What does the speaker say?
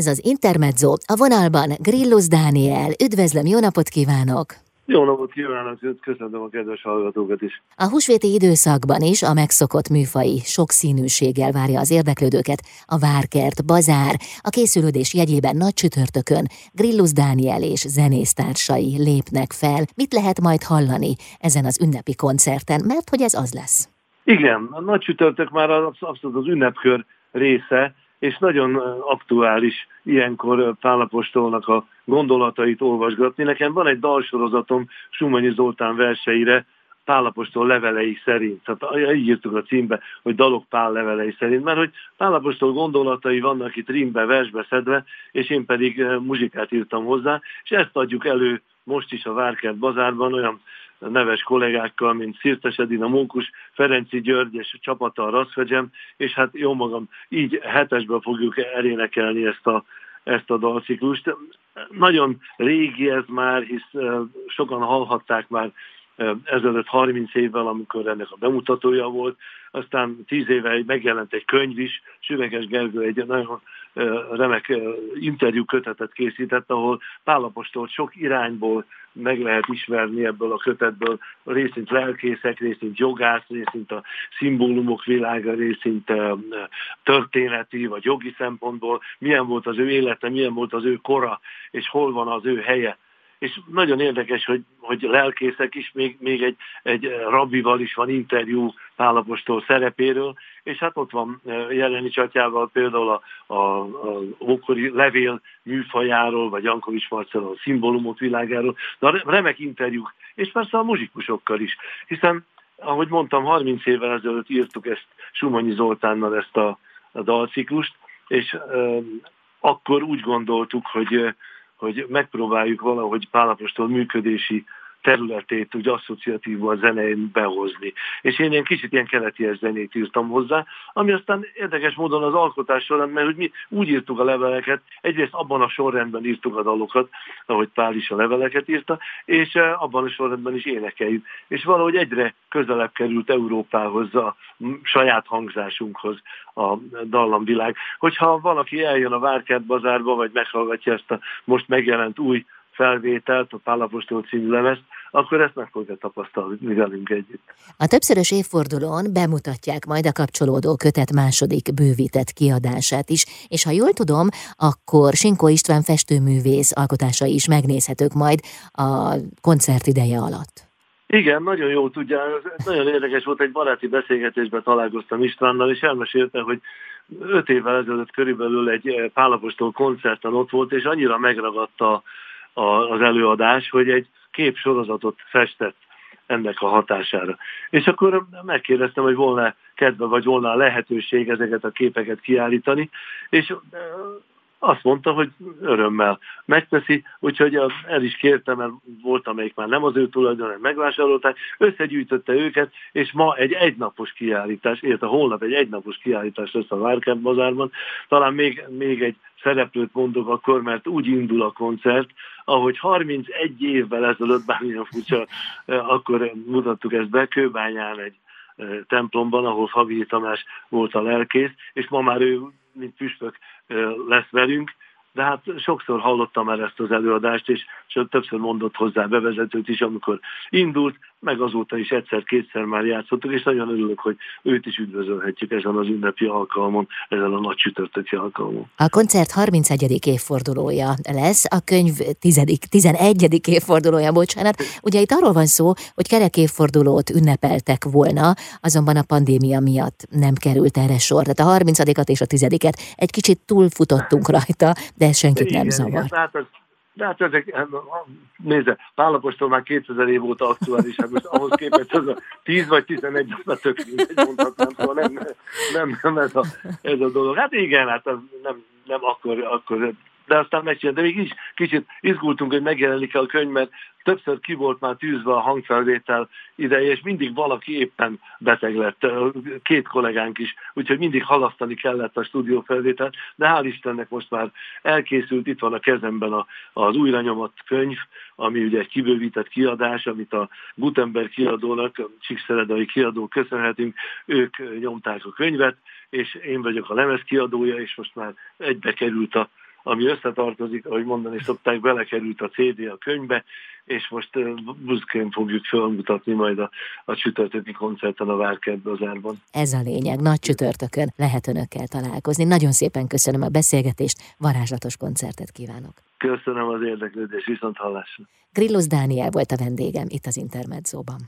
Ez az Intermezzo, a vonalban Grillus Dániel. Üdvözlöm, jó napot kívánok! Jó napot kívánok, köszönöm a kedves hallgatókat is. A húsvéti időszakban is a megszokott műfai sokszínűséggel várja az érdeklődőket a Várkert Bazár. A készülődés jegyében nagy csütörtökön Grillus Dániel és zenésztársai lépnek fel. Mit lehet majd hallani ezen az ünnepi koncerten, mert hogy ez az lesz? Igen, a nagy csütörtök már abszolút az ünnepkör része, és nagyon aktuális ilyenkor Pálapostolnak a gondolatait olvasgatni. Nekem van egy dalsorozatom Sumanyi Zoltán verseire, Pálapostól levelei szerint. Tehát így írtuk a címbe, hogy dalok Pál levelei szerint, mert hogy Pálapostól gondolatai vannak itt rímbe, versbe szedve, és én pedig muzsikát írtam hozzá, és ezt adjuk elő most is a Várkert bazárban olyan neves kollégákkal, mint Szirtes Edina Munkus, Ferenci György és a csapata a Raszfegyem, és hát jó magam, így hetesben fogjuk elénekelni ezt a, ezt a dalciklust. Nagyon régi ez már, hisz sokan hallhatták már ezelőtt 30 évvel, amikor ennek a bemutatója volt, aztán 10 éve megjelent egy könyv is, Süveges Gergő egy nagyon remek interjú kötetet készített, ahol Pálapostól sok irányból meg lehet ismerni ebből a kötetből, részint lelkészek, részint jogász, részint a szimbólumok világa, részint történeti vagy jogi szempontból, milyen volt az ő élete, milyen volt az ő kora, és hol van az ő helye és nagyon érdekes, hogy, hogy lelkészek is, még, még egy, egy rabbival is van interjú Pálapostól szerepéről, és hát ott van Jeleni Csatyával például a, a, a ókori levél műfajáról, vagy Jankovics Marcel a szimbólumok világáról, de remek interjúk, és persze a muzsikusokkal is, hiszen ahogy mondtam, 30 évvel ezelőtt írtuk ezt Sumonyi Zoltánnal ezt a, a dalciklust, és e, akkor úgy gondoltuk, hogy hogy megpróbáljuk valahogy Pálapostól működési területét úgy asszociatívban zenén behozni. És én ilyen kicsit ilyen keleti zenét írtam hozzá, ami aztán érdekes módon az alkotás során, mert hogy mi úgy írtuk a leveleket, egyrészt abban a sorrendben írtuk a dalokat, ahogy Pál is a leveleket írta, és eh, abban a sorrendben is énekeljük. És valahogy egyre közelebb került Európához, a saját hangzásunkhoz a dallamvilág. Hogyha valaki eljön a Várkert bazárba, vagy meghallgatja ezt a most megjelent új felvételt, a Pálapostól című lemezt, akkor ezt meg fogja tapasztalni velünk együtt. A többszörös évfordulón bemutatják majd a kapcsolódó kötet második bővített kiadását is, és ha jól tudom, akkor Sinkó István festőművész alkotásai is megnézhetők majd a koncert ideje alatt. Igen, nagyon jó tudja, ez nagyon érdekes volt, egy baráti beszélgetésben találkoztam Istvánnal, és elmesélte, hogy öt évvel ezelőtt körülbelül egy Pálapostól koncerten ott volt, és annyira megragadta az előadás, hogy egy képsorozatot festett ennek a hatására. És akkor megkérdeztem, hogy volna kedve, vagy volna lehetőség ezeket a képeket kiállítani, és azt mondta, hogy örömmel megteszi, úgyhogy el is kértem, mert volt, amelyik már nem az ő tulajdon, megvásárolták, összegyűjtötte őket, és ma egy egynapos kiállítás, illetve holnap egy egynapos kiállítás lesz a Várkemp bazárban. Talán még, még egy szereplőt mondok akkor, mert úgy indul a koncert, ahogy 31 évvel ezelőtt, bármilyen furcsa, eh, akkor mutattuk ezt be, Kőbányán egy eh, templomban, ahol Fabi Tamás volt a lelkész, és ma már ő, mint püspök eh, lesz velünk, de hát sokszor hallottam el ezt az előadást, és többször mondott hozzá bevezetőt is, amikor indult, meg azóta is egyszer-kétszer már játszottuk, és nagyon örülök, hogy őt is üdvözölhetjük ezen az ünnepi alkalmon, ezen a nagy csütörtöki alkalmon. A koncert 31. évfordulója lesz, a könyv 10. 11. évfordulója, bocsánat. Ugye itt arról van szó, hogy kerek évfordulót ünnepeltek volna, azonban a pandémia miatt nem került erre sor. Tehát a 30 és a 10 egy kicsit túlfutottunk rajta, de senkit nem zavar. Igen, hát az de hát ezek, hát, nézze, Pálapostól már 2000 év óta aktuális, hát most ahhoz képest ez a 10 vagy 11, az már tök mindegy, szóval nem, nem, nem ez, a, ez a dolog. Hát igen, hát az nem, nem akkor, akkor de aztán megcsinálta. De még is kicsit izgultunk, hogy megjelenik a könyv, mert többször ki volt már tűzve a hangfelvétel ideje, és mindig valaki éppen beteg lett, két kollégánk is, úgyhogy mindig halasztani kellett a stúdiófelvételt, de hál' Istennek most már elkészült, itt van a kezemben a, az újra nyomott könyv, ami ugye egy kibővített kiadás, amit a Gutenberg kiadónak, Csíkszeredai kiadó köszönhetünk, ők nyomták a könyvet, és én vagyok a lemez kiadója, és most már egybe került a ami összetartozik, ahogy mondani szokták, belekerült a CD a könyvbe, és most büszkén fogjuk felmutatni majd a, a csütörtöki koncerten a Várkert Ez a lényeg, nagy csütörtökön lehet önökkel találkozni. Nagyon szépen köszönöm a beszélgetést, varázslatos koncertet kívánok. Köszönöm az érdeklődést, viszont hallásra. Grillos Dániel volt a vendégem itt az Intermedzóban.